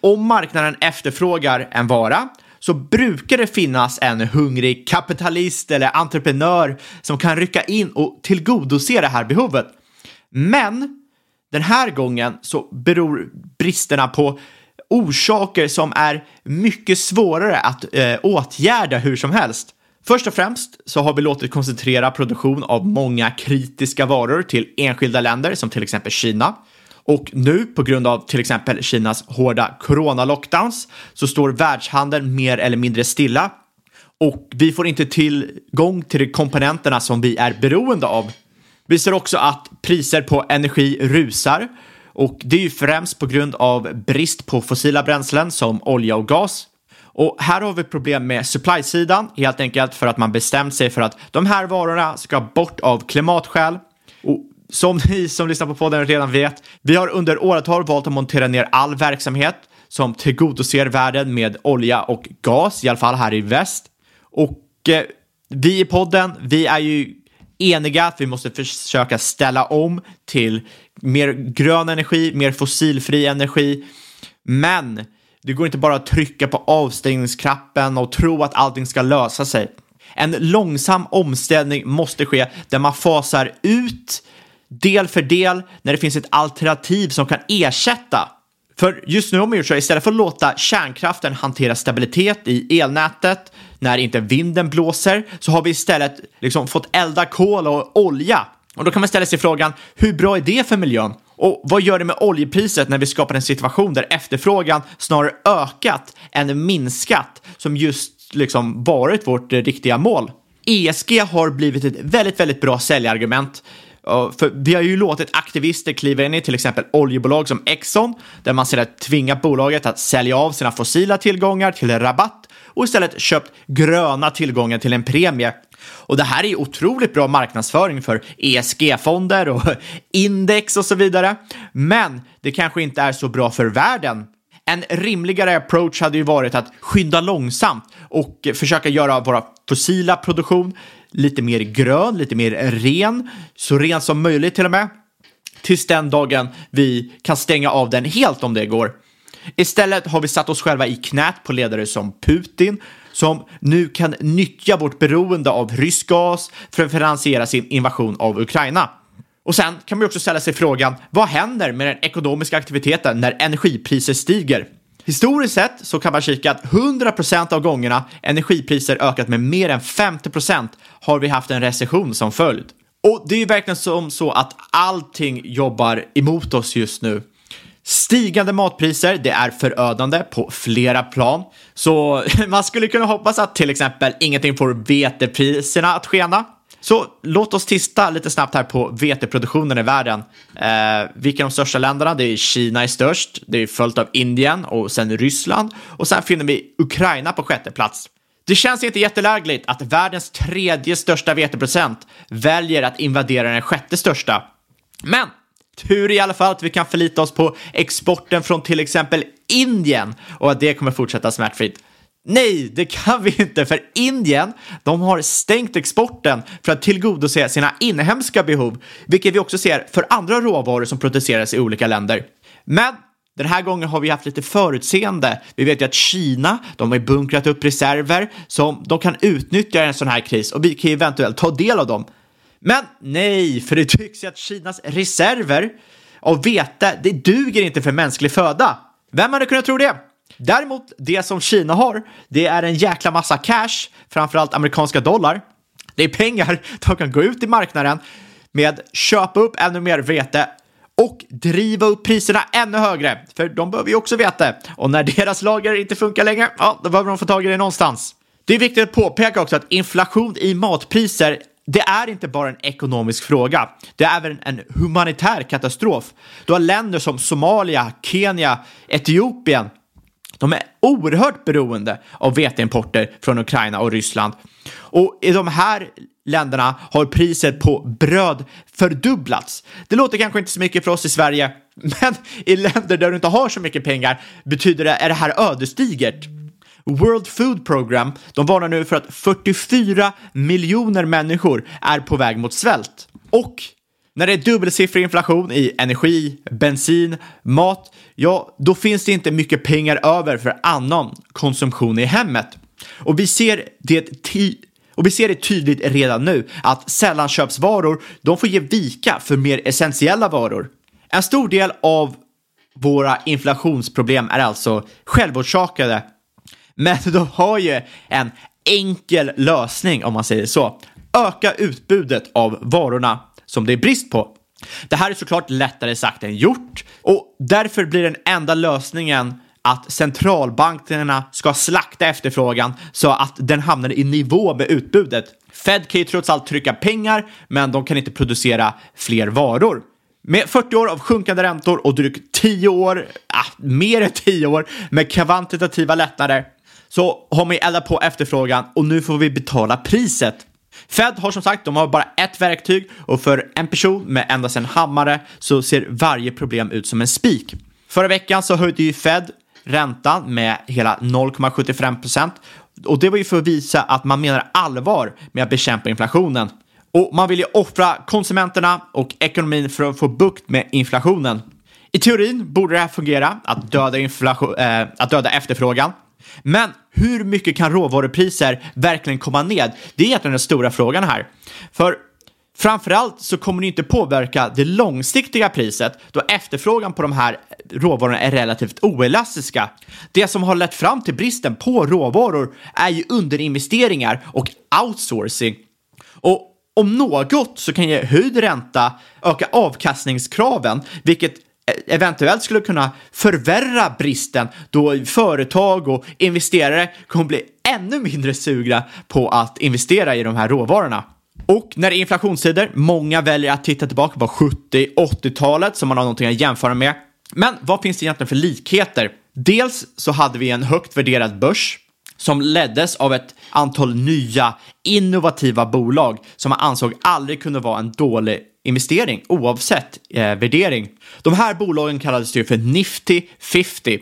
S5: Om marknaden efterfrågar en vara så brukar det finnas en hungrig kapitalist eller entreprenör som kan rycka in och tillgodose det här behovet. Men den här gången så beror bristerna på orsaker som är mycket svårare att eh, åtgärda hur som helst. Först och främst så har vi låtit koncentrera produktion av många kritiska varor till enskilda länder som till exempel Kina. Och nu på grund av till exempel Kinas hårda corona-lockdowns så står världshandeln mer eller mindre stilla och vi får inte tillgång till de komponenterna som vi är beroende av. Vi ser också att priser på energi rusar och det är ju främst på grund av brist på fossila bränslen som olja och gas. Och här har vi problem med supply-sidan, helt enkelt för att man bestämt sig för att de här varorna ska bort av klimatskäl. Och som [LAUGHS] ni som lyssnar på podden redan vet, vi har under åratal valt att montera ner all verksamhet som tillgodoser världen med olja och gas, i alla fall här i väst. Och eh, vi i podden, vi är ju eniga att vi måste försöka ställa om till mer grön energi, mer fossilfri energi. Men det går inte bara att trycka på avstängningsknappen och tro att allting ska lösa sig. En långsam omställning måste ske där man fasar ut del för del när det finns ett alternativ som kan ersätta. För just nu har man gjort så istället för att låta kärnkraften hantera stabilitet i elnätet när inte vinden blåser så har vi istället liksom fått elda kol och olja. Och då kan man ställa sig frågan, hur bra är det för miljön? Och vad gör det med oljepriset när vi skapar en situation där efterfrågan snarare ökat än minskat som just liksom varit vårt riktiga mål? ESG har blivit ett väldigt, väldigt bra säljargument för vi har ju låtit aktivister kliva in i till exempel oljebolag som Exxon, där man sedan tvingat bolaget att sälja av sina fossila tillgångar till rabatt och istället köpt gröna tillgångar till en premie. Och det här är ju otroligt bra marknadsföring för ESG-fonder och [LAUGHS] index och så vidare. Men det kanske inte är så bra för världen. En rimligare approach hade ju varit att skynda långsamt och försöka göra våra fossila produktion lite mer grön, lite mer ren, så ren som möjligt till och med. Tills den dagen vi kan stänga av den helt om det går. Istället har vi satt oss själva i knät på ledare som Putin, som nu kan nyttja vårt beroende av rysk gas för att finansiera sin invasion av Ukraina. Och sen kan man också ställa sig frågan, vad händer med den ekonomiska aktiviteten när energipriser stiger? Historiskt sett så kan man kika att 100% av gångerna energipriser ökat med mer än 50% har vi haft en recession som följd. Och det är ju verkligen som så att allting jobbar emot oss just nu. Stigande matpriser, det är förödande på flera plan. Så [LAUGHS] man skulle kunna hoppas att till exempel ingenting får vetepriserna att skena. Så låt oss titta lite snabbt här på veteproduktionen i världen. Eh, vilka är de största länderna? Det är Kina är störst, det är följt av Indien och sen Ryssland och sen finner vi Ukraina på sjätte plats. Det känns inte jättelägligt att världens tredje största veteprocent väljer att invadera den sjätte största. Men tur i alla fall att vi kan förlita oss på exporten från till exempel Indien och att det kommer fortsätta smärtfritt. Nej, det kan vi inte, för Indien, de har stängt exporten för att tillgodose sina inhemska behov, vilket vi också ser för andra råvaror som produceras i olika länder. Men den här gången har vi haft lite förutseende. Vi vet ju att Kina, de har bunkrat upp reserver som de kan utnyttja i en sån här kris och vi kan ju eventuellt ta del av dem. Men nej, för det tycks ju att Kinas reserver av vete, det duger inte för mänsklig föda. Vem hade kunnat tro det? Däremot, det som Kina har, det är en jäkla massa cash, framförallt amerikanska dollar. Det är pengar [LAUGHS] de kan gå ut i marknaden med, köpa upp ännu mer vete och driva upp priserna ännu högre, för de behöver ju också vete. Och när deras lager inte funkar längre, ja, då behöver de få tag i det någonstans. Det är viktigt att påpeka också att inflation i matpriser det är inte bara en ekonomisk fråga, det är även en humanitär katastrof. Du har länder som Somalia, Kenya, Etiopien de är oerhört beroende av veteimporter från Ukraina och Ryssland. Och i de här länderna har priset på bröd fördubblats. Det låter kanske inte så mycket för oss i Sverige, [LAUGHS] men i länder där du inte har så mycket pengar betyder det, är det här ödesdigert. World Food Program, de varnar nu för att 44 miljoner människor är på väg mot svält. Och när det är dubbelsiffrig inflation i energi, bensin, mat, ja, då finns det inte mycket pengar över för annan konsumtion i hemmet. Och vi ser det och vi ser det tydligt redan nu att sällanköpsvaror, de får ge vika för mer essentiella varor. En stor del av Våra inflationsproblem är alltså självorsakade. Men de har ju en enkel lösning om man säger så. Öka utbudet av varorna som det är brist på. Det här är såklart lättare sagt än gjort och därför blir den enda lösningen att centralbankerna ska slakta efterfrågan så att den hamnar i nivå med utbudet. Fed kan ju trots allt trycka pengar, men de kan inte producera fler varor. Med 40 år av sjunkande räntor och drygt 10 år, ah, mer än 10 år, med kvantitativa lättnader så har man ju eldat på efterfrågan och nu får vi betala priset. Fed har som sagt, de har bara ett verktyg och för en person med endast en hammare så ser varje problem ut som en spik. Förra veckan så höjde ju Fed räntan med hela 0,75 procent och det var ju för att visa att man menar allvar med att bekämpa inflationen. Och man vill ju offra konsumenterna och ekonomin för att få bukt med inflationen. I teorin borde det här fungera, att döda, inflation, äh, att döda efterfrågan. Men hur mycket kan råvarupriser verkligen komma ned? Det är egentligen den stora frågan här. För framförallt så kommer det inte påverka det långsiktiga priset då efterfrågan på de här råvarorna är relativt oelastiska. Det som har lett fram till bristen på råvaror är ju underinvesteringar och outsourcing. Och om något så kan ju höjd ränta öka avkastningskraven, vilket E- eventuellt skulle kunna förvärra bristen då företag och investerare kommer bli ännu mindre sugna på att investera i de här råvarorna. Och när det är inflationstider, många väljer att titta tillbaka på 70-80-talet som man har någonting att jämföra med. Men vad finns det egentligen för likheter? Dels så hade vi en högt värderad börs som leddes av ett antal nya innovativa bolag som man ansåg aldrig kunde vara en dålig investering oavsett eh, värdering. De här bolagen kallades ju för Nifty 50.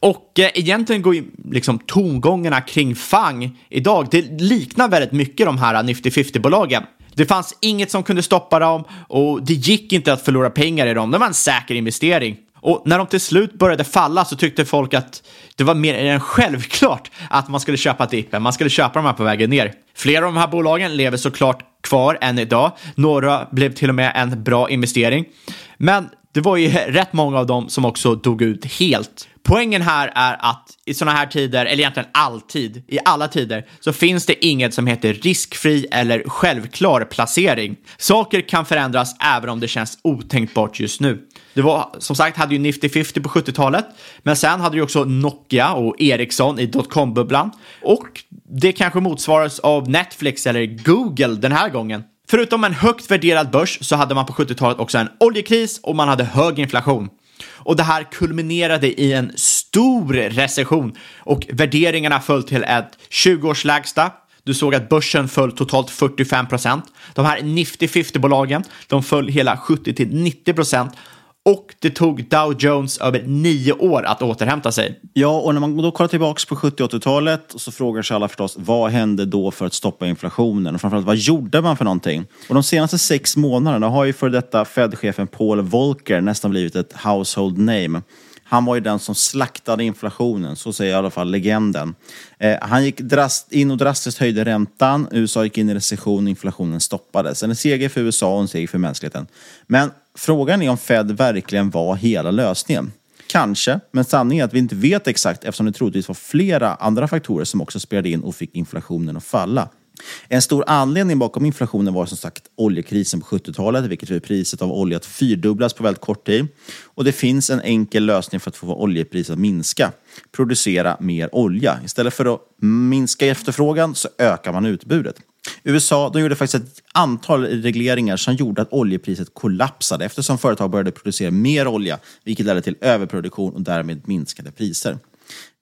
S5: Och eh, egentligen går ju liksom tongångarna kring FANG idag, det liknar väldigt mycket de här Nifty 50-bolagen. Det fanns inget som kunde stoppa dem och det gick inte att förlora pengar i dem. Det var en säker investering. Och när de till slut började falla så tyckte folk att det var mer än självklart att man skulle köpa dippen. Man skulle köpa de här på vägen ner. Flera av de här bolagen lever såklart kvar än idag. Några blev till och med en bra investering. Men det var ju [LAUGHS] rätt många av dem som också dog ut helt. Poängen här är att i sådana här tider, eller egentligen alltid, i alla tider, så finns det inget som heter riskfri eller självklar placering. Saker kan förändras även om det känns otänkbart just nu. Det var, som sagt, hade ju Nifty 50 på 70-talet, men sen hade du också Nokia och Ericsson i dotcom-bubblan. Och det kanske motsvaras av Netflix eller Google den här gången. Förutom en högt värderad börs så hade man på 70-talet också en oljekris och man hade hög inflation. Och det här kulminerade i en stor recession och värderingarna föll till ett 20-årslägsta. Du såg att börsen föll totalt 45 procent. De här Nifty 50-bolagen, de föll hela 70 till 90 procent och det tog Dow Jones över nio år att återhämta sig.
S4: Ja, och när man då kollar tillbaka på 70 80-talet så frågar sig alla förstås, vad hände då för att stoppa inflationen? Och framförallt, vad gjorde man för någonting? Och de senaste sex månaderna har ju för detta Fed-chefen Paul Volcker nästan blivit ett household name. Han var ju den som slaktade inflationen, så säger i alla fall legenden. Eh, han gick drast, in och drastiskt höjde räntan, USA gick in i recession och inflationen stoppades. En seger för USA och en seger för mänskligheten. Men frågan är om Fed verkligen var hela lösningen. Kanske, men sanningen är att vi inte vet exakt eftersom det troligtvis var flera andra faktorer som också spelade in och fick inflationen att falla. En stor anledning bakom inflationen var som sagt oljekrisen på 70-talet, vilket fick priset av olja att fyrdubblas på väldigt kort tid. Och det finns en enkel lösning för att få oljepriset att minska. Producera mer olja. Istället för att minska efterfrågan så ökar man utbudet. USA de gjorde faktiskt ett antal regleringar som gjorde att oljepriset kollapsade eftersom företag började producera mer olja, vilket ledde till överproduktion och därmed minskade priser.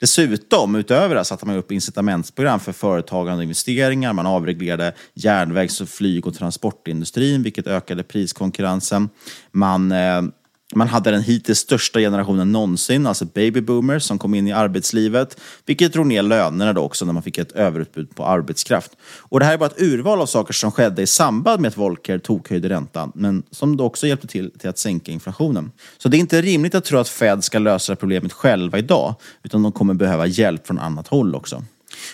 S4: Dessutom, utöver det, satte man upp incitamentsprogram för företagande och investeringar. Man avreglerade järnvägs-, och flyg och transportindustrin, vilket ökade priskonkurrensen. Man eh, man hade den hittills största generationen någonsin, alltså baby boomers, som kom in i arbetslivet, vilket drog ner lönerna då också när man fick ett överutbud på arbetskraft. Och det här är bara ett urval av saker som skedde i samband med att Volcker tokhöjde räntan, men som då också hjälpte till, till att sänka inflationen. Så det är inte rimligt att tro att Fed ska lösa problemet själva idag, utan de kommer behöva hjälp från annat håll också.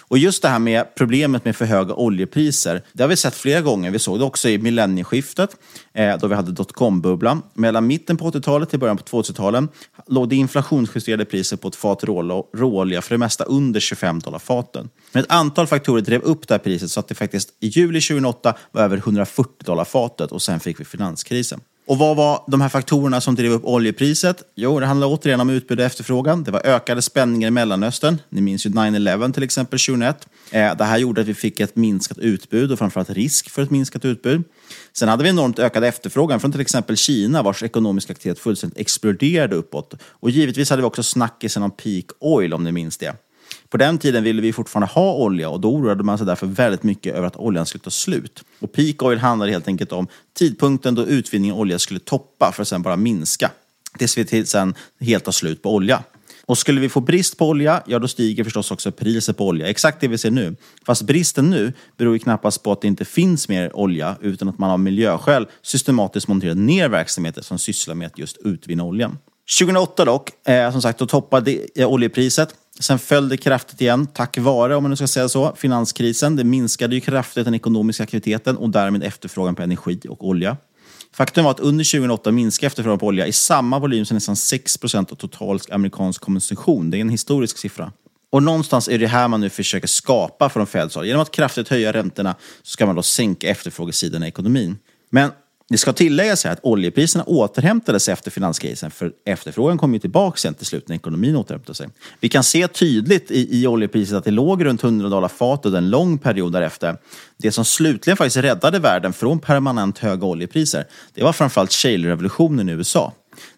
S4: Och just det här med problemet med för höga oljepriser, det har vi sett flera gånger. Vi såg det också i millennieskiftet, eh, då vi hade dotcom-bubblan. Mellan mitten på 80-talet till början på 2000-talet låg det inflationsjusterade priser på ett fat råolja för det mesta under 25 dollar faten. Men ett antal faktorer drev upp det här priset så att det faktiskt i juli 2008 var över 140 dollar fatet och sen fick vi finanskrisen. Och vad var de här faktorerna som drev upp oljepriset? Jo, det handlar återigen om utbud och efterfrågan. Det var ökade spänningar i Mellanöstern. Ni minns ju 9-11 till exempel 2001. Eh, det här gjorde att vi fick ett minskat utbud och framförallt risk för ett minskat utbud. Sen hade vi enormt ökad efterfrågan från till exempel Kina vars ekonomiska aktivitet fullständigt exploderade uppåt. Och givetvis hade vi också snackisen om peak oil om ni minns det. På den tiden ville vi fortfarande ha olja och då oroade man sig därför väldigt mycket över att oljan skulle ta slut. Och peak oil handlade helt enkelt om tidpunkten då utvinningen av olja skulle toppa för att sen bara minska. Tills vi sen helt tar slut på olja. Och skulle vi få brist på olja, ja då stiger förstås också priset på olja. Exakt det vi ser nu. Fast bristen nu beror ju knappast på att det inte finns mer olja, utan att man av miljöskäl systematiskt monterat ner verksamheter som sysslar med att just utvinna oljan. 2008 dock, eh, som sagt, då toppade oljepriset. Sen föll det kraftigt igen, tack vare, om man nu ska säga så, finanskrisen. Det minskade ju kraftigt den ekonomiska aktiviteten och därmed efterfrågan på energi och olja. Faktum var att under 2008 minskade efterfrågan på olja i samma volym som nästan 6% av total amerikansk konsumtion. Det är en historisk siffra. Och någonstans är det här man nu försöker skapa från Feds Genom att kraftigt höja räntorna så ska man då sänka efterfrågesidan i ekonomin. Men det ska tilläggas att oljepriserna återhämtade sig efter finanskrisen, för efterfrågan kom ju tillbaka sen till slut när ekonomin återhämtade sig. Vi kan se tydligt i, i oljepriset att det låg runt 100 dollar fat under en lång period därefter. Det som slutligen faktiskt räddade världen från permanent höga oljepriser, det var framförallt shale-revolutionen i USA.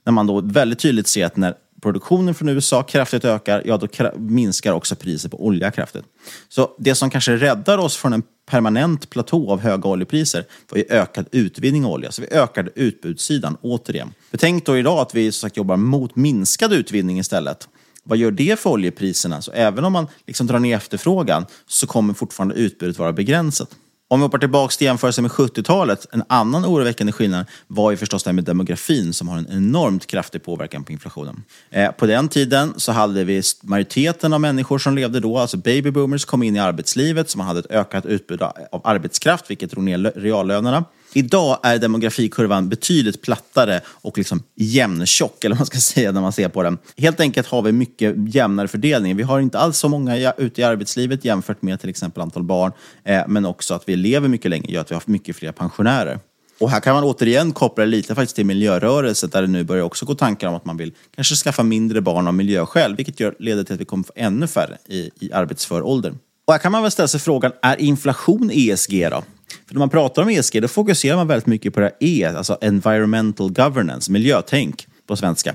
S4: När man då väldigt tydligt ser att när produktionen från USA kraftigt ökar, ja då minskar också priset på olja kraftigt. Så det som kanske räddar oss från en permanent platå av höga oljepriser var ju ökad utvinning av olja. Så vi ökade utbudssidan återigen. Betänk då idag att vi som sagt jobbar mot minskad utvinning istället. Vad gör det för oljepriserna? Så även om man liksom drar ner efterfrågan så kommer fortfarande utbudet vara begränsat. Om vi hoppar tillbaka till jämförelsen med 70-talet, en annan oroväckande skillnad var ju förstås det här med demografin som har en enormt kraftig påverkan på inflationen. Eh, på den tiden så hade vi majoriteten av människor som levde då, alltså baby boomers, kom in i arbetslivet, så man hade ett ökat utbud av arbetskraft, vilket drog ner reallönerna. Idag är demografikurvan betydligt plattare och liksom jämntjock, eller vad man ska säga när man ser på den. Helt enkelt har vi mycket jämnare fördelning. Vi har inte alls så många ute i arbetslivet jämfört med till exempel antal barn, eh, men också att vi lever mycket längre gör att vi har mycket fler pensionärer. Och här kan man återigen koppla det lite faktiskt till miljörörelsen där det nu börjar också gå tankar om att man vill kanske skaffa mindre barn av miljöskäl, vilket gör, leder till att vi kommer få ännu färre i, i arbetsför ålder. Och här kan man väl ställa sig frågan, är inflation ESG då? För när man pratar om ESG då fokuserar man väldigt mycket på det här E, alltså environmental governance, miljötänk på svenska.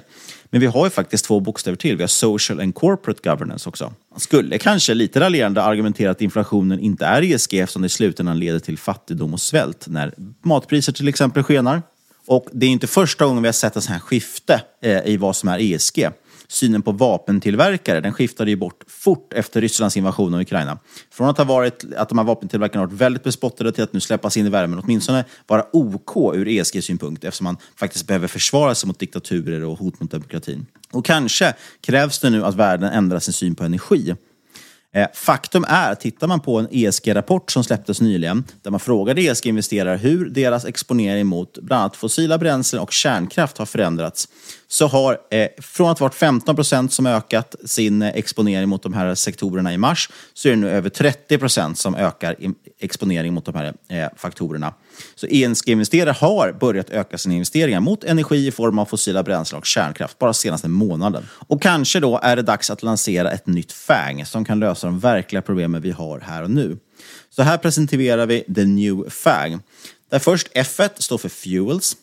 S4: Men vi har ju faktiskt två bokstäver till. Vi har social and corporate governance också. Man skulle kanske lite raljerande argumentera att inflationen inte är ESG eftersom det i slutändan leder till fattigdom och svält när matpriser till exempel skenar. Och det är inte första gången vi har sett ett sånt här skifte eh, i vad som är ESG synen på vapentillverkare, den skiftade ju bort fort efter Rysslands invasion av Ukraina. Från att ha varit att de här vapentillverkarna varit väldigt bespottade till att nu släppas in i värmen, åtminstone vara OK ur ESG-synpunkt eftersom man faktiskt behöver försvara sig mot diktaturer och hot mot demokratin. Och kanske krävs det nu att världen ändrar sin syn på energi. Eh, faktum är, tittar man på en ESG-rapport som släpptes nyligen, där man frågade ESG-investerare hur deras exponering mot bland annat fossila bränslen och kärnkraft har förändrats, så har eh, från att ha varit 15 procent som ökat sin exponering mot de här sektorerna i mars, så är det nu över 30 procent som ökar exponering mot de här eh, faktorerna. Så ESG-investerare har börjat öka sina investeringar mot energi i form av fossila bränslen och kärnkraft bara senaste månaden. Och kanske då är det dags att lansera ett nytt FANG som kan lösa de verkliga problemen vi har här och nu. Så här presenterar vi The New FANG. Där först F står för Fuels,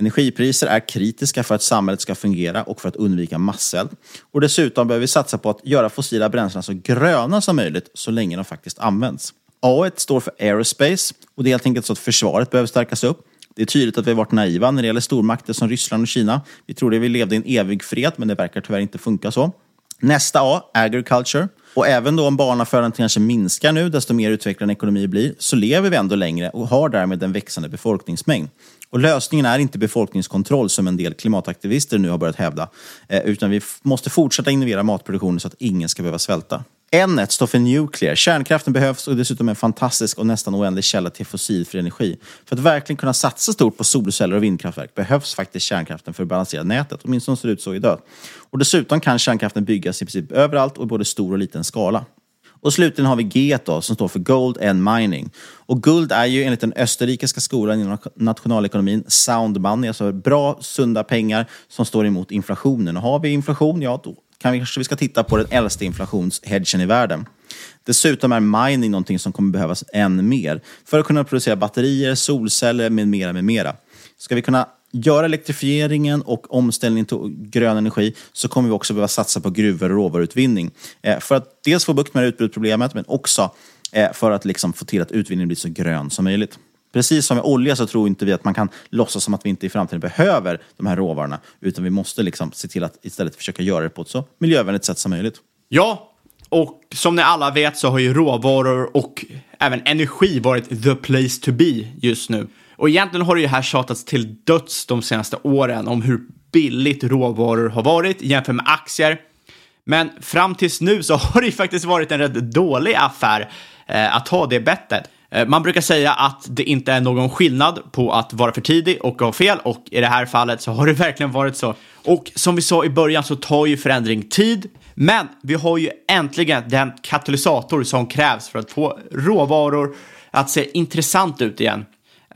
S4: Energipriser är kritiska för att samhället ska fungera och för att undvika masseld. Och dessutom behöver vi satsa på att göra fossila bränslen så gröna som möjligt så länge de faktiskt används. A står för Aerospace och det är helt enkelt så att försvaret behöver stärkas upp. Det är tydligt att vi har varit naiva när det gäller stormakter som Ryssland och Kina. Vi trodde att vi levde i en evig fred, men det verkar tyvärr inte funka så. Nästa A, Agriculture. Och även då om barnafödandet kanske minskar nu, desto mer utvecklad en ekonomi blir, så lever vi ändå längre och har därmed en växande befolkningsmängd. Och lösningen är inte befolkningskontroll som en del klimataktivister nu har börjat hävda, eh, utan vi måste fortsätta innovera matproduktionen så att ingen ska behöva svälta. N1 står för nuclear. Kärnkraften behövs och dessutom en fantastisk och nästan oändlig källa till fossilfri energi. För att verkligen kunna satsa stort på solceller och vindkraftverk behövs faktiskt kärnkraften för att balansera nätet. Åtminstone ser det ut så idag. Och dessutom kan kärnkraften byggas i princip överallt och i både stor och liten skala. Och slutligen har vi G då, som står för Gold and Mining. Och guld är ju enligt den österrikiska skolan inom nationalekonomin sound money, alltså bra, sunda pengar som står emot inflationen. Och har vi inflation, ja då kanske vi ska titta på den äldsta inflationshedgen i världen. Dessutom är mining någonting som kommer behövas än mer för att kunna producera batterier, solceller med mera, med mera. Ska vi kunna göra elektrifieringen och omställningen till grön energi så kommer vi också behöva satsa på gruvor och råvaruutvinning. Eh, för att dels få bukt med utbudsproblemet men också eh, för att liksom få till att utvinningen blir så grön som möjligt. Precis som med olja så tror inte vi att man kan låtsas som att vi inte i framtiden behöver de här råvarorna. Utan vi måste liksom se till att istället försöka göra det på ett så miljövänligt sätt som möjligt.
S5: Ja, och som ni alla vet så har ju råvaror och även energi varit the place to be just nu. Och egentligen har det ju här tjatats till döds de senaste åren om hur billigt råvaror har varit jämfört med aktier. Men fram tills nu så [LAUGHS] har det ju faktiskt varit en rätt dålig affär eh, att ta det bettet. Eh, man brukar säga att det inte är någon skillnad på att vara för tidig och ha fel och i det här fallet så har det [LAUGHS] verkligen varit så. Och som vi sa i början så tar ju förändring tid, men vi har ju äntligen den katalysator som krävs för att få råvaror att se intressant ut igen.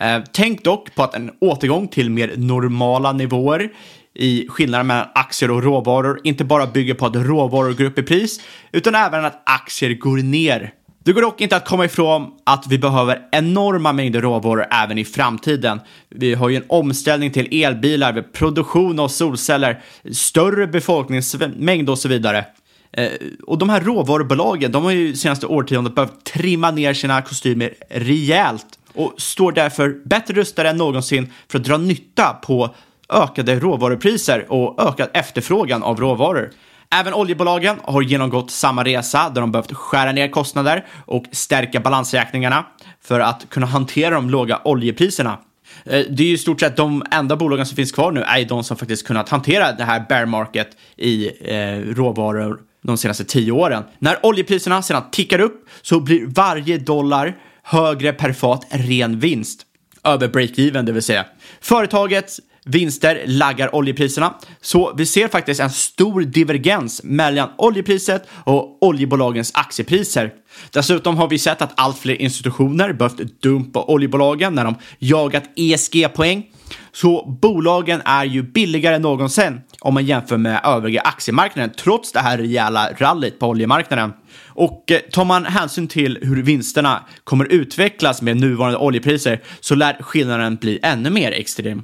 S5: Eh, tänk dock på att en återgång till mer normala nivåer i skillnaden mellan aktier och råvaror inte bara bygger på att råvaror går upp i pris, utan även att aktier går ner det går dock inte att komma ifrån att vi behöver enorma mängder råvaror även i framtiden. Vi har ju en omställning till elbilar, produktion av solceller, större befolkningsmängd och så vidare. Eh, och de här råvarubolagen, de har ju senaste årtiondet behövt trimma ner sina kostymer rejält och står därför bättre rustade än någonsin för att dra nytta på ökade råvarupriser och ökad efterfrågan av råvaror. Även oljebolagen har genomgått samma resa där de behövt skära ner kostnader och stärka balansräkningarna för att kunna hantera de låga oljepriserna. Eh, det är ju i stort sett de enda bolagen som finns kvar nu är de som faktiskt kunnat hantera det här bear market i eh, råvaror de senaste tio åren. När oljepriserna sedan tickar upp så blir varje dollar högre per fat ren vinst. Över break-even, det vill säga. Företagets vinster laggar oljepriserna. Så vi ser faktiskt en stor divergens mellan oljepriset och oljebolagens aktiepriser. Dessutom har vi sett att allt fler institutioner behövt dumpa oljebolagen när de jagat ESG-poäng. Så bolagen är ju billigare än någonsin om man jämför med övriga aktiemarknaden trots det här rejäla rallyt på oljemarknaden. Och eh, tar man hänsyn till hur vinsterna kommer utvecklas med nuvarande oljepriser så lär skillnaden bli ännu mer extrem.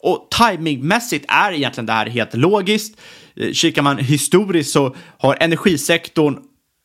S5: Och timingmässigt är egentligen det här helt logiskt. Eh, kikar man historiskt så har energisektorn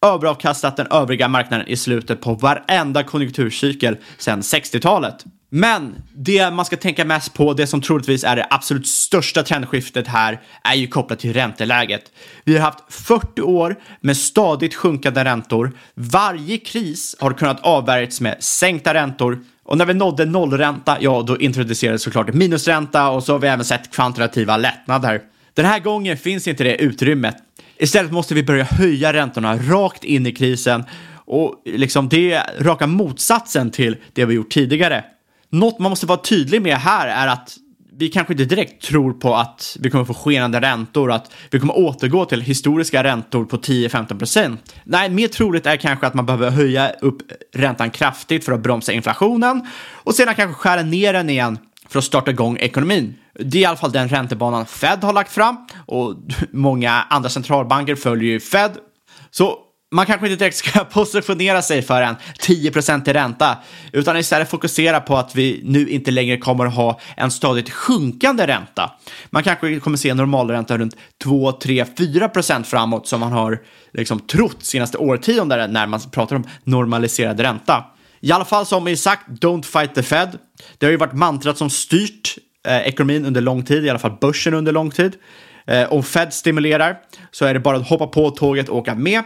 S5: överavkastat den övriga marknaden i slutet på varenda konjunkturcykel sedan 60-talet. Men det man ska tänka mest på, det som troligtvis är det absolut största trendskiftet här, är ju kopplat till ränteläget. Vi har haft 40 år med stadigt sjunkande räntor. Varje kris har kunnat avvärjts med sänkta räntor och när vi nådde nollränta, ja, då introducerades såklart minusränta och så har vi även sett kvantitativa lättnader. Den här gången finns inte det utrymmet. Istället måste vi börja höja räntorna rakt in i krisen och liksom det är raka motsatsen till det vi gjort tidigare. Något man måste vara tydlig med här är att vi kanske inte direkt tror på att vi kommer få skenande räntor, att vi kommer återgå till historiska räntor på 10-15 procent. Nej, mer troligt är kanske att man behöver höja upp räntan kraftigt för att bromsa inflationen och sedan kanske skära ner den igen för att starta igång ekonomin. Det är i alla fall den räntebanan Fed har lagt fram och [LAUGHS] många andra centralbanker följer ju Fed. Så man kanske inte direkt ska [LAUGHS] positionera sig för en 10% i ränta, utan istället fokusera på att vi nu inte längre kommer att ha en stadigt sjunkande ränta. Man kanske kommer se en normalränta runt 2, 3, 4% framåt som man har liksom trott senaste årtionden när man pratar om normaliserad ränta. I alla fall som sagt, don't fight the Fed. Det har ju varit mantrat som styrt eh, ekonomin under lång tid, i alla fall börsen under lång tid. Eh, om Fed stimulerar så är det bara att hoppa på tåget och åka med.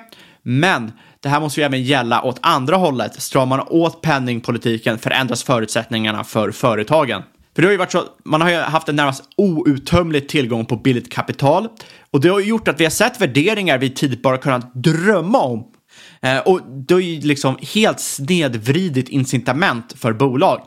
S5: Men det här måste ju även gälla åt andra hållet. Stramar man åt penningpolitiken förändras förutsättningarna för företagen. För det har ju varit så, man har ju haft en närmast outtömlig tillgång på billigt kapital och det har ju gjort att vi har sett värderingar vi tidigt bara kunnat drömma om Eh, och det är ju liksom helt snedvridit incitament för bolag.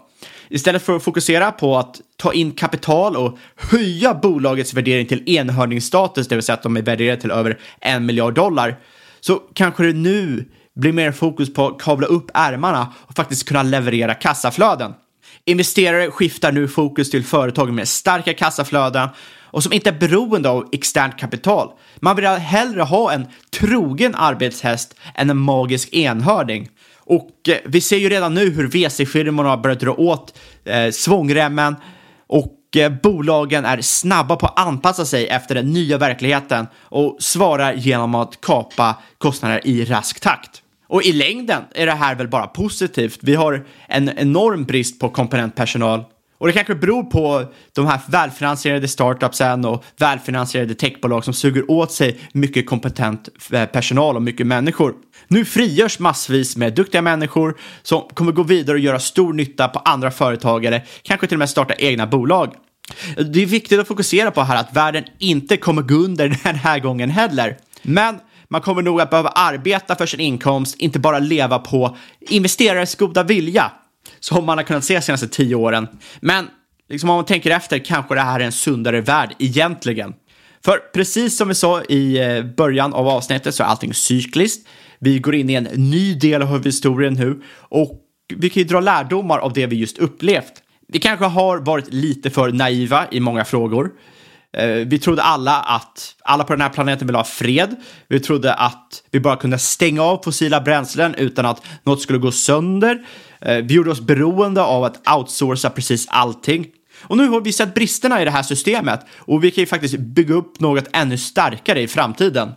S5: Istället för att fokusera på att ta in kapital och höja bolagets värdering till enhörningsstatus, det vill säga att de är värderade till över en miljard dollar, så kanske det nu blir mer fokus på att kavla upp ärmarna och faktiskt kunna leverera kassaflöden. Investerare skiftar nu fokus till företag med starka kassaflöden och som inte är beroende av externt kapital. Man vill hellre ha en trogen arbetshäst än en magisk enhörning. Och eh, vi ser ju redan nu hur VC-firmorna har börjat dra åt eh, svångremmen och Eh, bolagen är snabba på att anpassa sig efter den nya verkligheten och svarar genom att kapa kostnader i rask takt. Och i längden är det här väl bara positivt. Vi har en enorm brist på komponentpersonal och det kanske beror på de här välfinansierade startupsen och välfinansierade techbolag som suger åt sig mycket kompetent eh, personal och mycket människor. Nu frigörs massvis med duktiga människor som kommer gå vidare och göra stor nytta på andra företagare, kanske till och med starta egna bolag. Det är viktigt att fokusera på här att världen inte kommer gå under [LAUGHS] den här gången heller. Men man kommer nog att behöva arbeta för sin inkomst, inte bara leva på investerares goda vilja som man har kunnat se de senaste tio åren. Men liksom om man tänker efter kanske det här är en sundare värld egentligen. För precis som vi sa i eh, början av avsnittet så är allting cykliskt. Vi går in i en ny del av historien nu och vi kan ju dra lärdomar av det vi just upplevt. Vi kanske har varit lite för naiva i många frågor. Eh, vi trodde alla att alla på den här planeten vill ha fred. Vi trodde att vi bara kunde stänga av fossila bränslen utan att något skulle gå sönder. Eh, vi gjorde oss beroende av att outsourca precis allting. Och nu har vi sett bristerna i det här systemet och vi kan ju faktiskt bygga upp något ännu starkare i framtiden.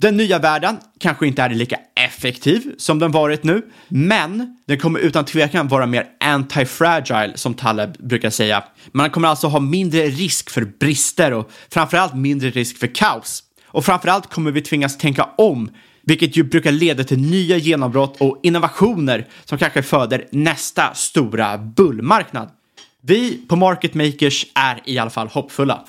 S5: Den nya världen kanske inte är lika effektiv som den varit nu, men den kommer utan tvekan vara mer anti-fragile som Taleb brukar säga. Man kommer alltså ha mindre risk för brister och framförallt mindre risk för kaos. Och framförallt kommer vi tvingas tänka om vilket ju brukar leda till nya genombrott och innovationer som kanske föder nästa stora bullmarknad. Vi på Market Makers är i alla fall hoppfulla.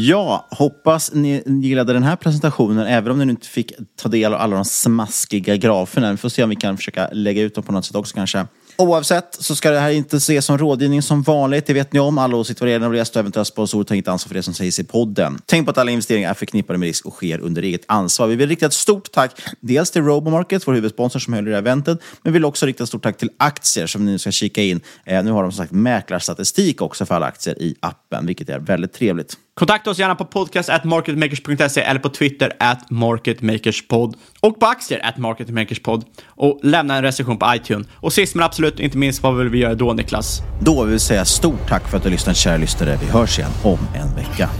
S4: Ja, hoppas ni gillade den här presentationen, även om ni inte fick ta del av alla de smaskiga graferna. Vi får se om vi kan försöka lägga ut dem på något sätt också kanske. Oavsett så ska det här inte ses som rådgivning som vanligt. Det vet ni om. Alla åsikter vad gäller gäster och eventuella sponsorer tar inte ansvar för det som sägs i podden. Tänk på att alla investeringar är förknippade med risk och sker under eget ansvar. Vi vill rikta ett stort tack dels till Robomarket, vår huvudsponsor som höll i det här eventet, men vi vill också rikta ett stort tack till aktier som ni ska kika in. Eh, nu har de som sagt mäklarstatistik också för alla aktier i appen, vilket är väldigt trevligt.
S5: Kontakta oss gärna på podcast at marketmakers.se eller på Twitter at marketmakerspod och på aktier at marketmakerspod och lämna en recension på iTunes. Och sist men absolut inte minst, vad vill vi göra då Niklas?
S4: Då vill vi säga stort tack för att du lyssnat kära lyssnare. Vi hörs igen om en vecka.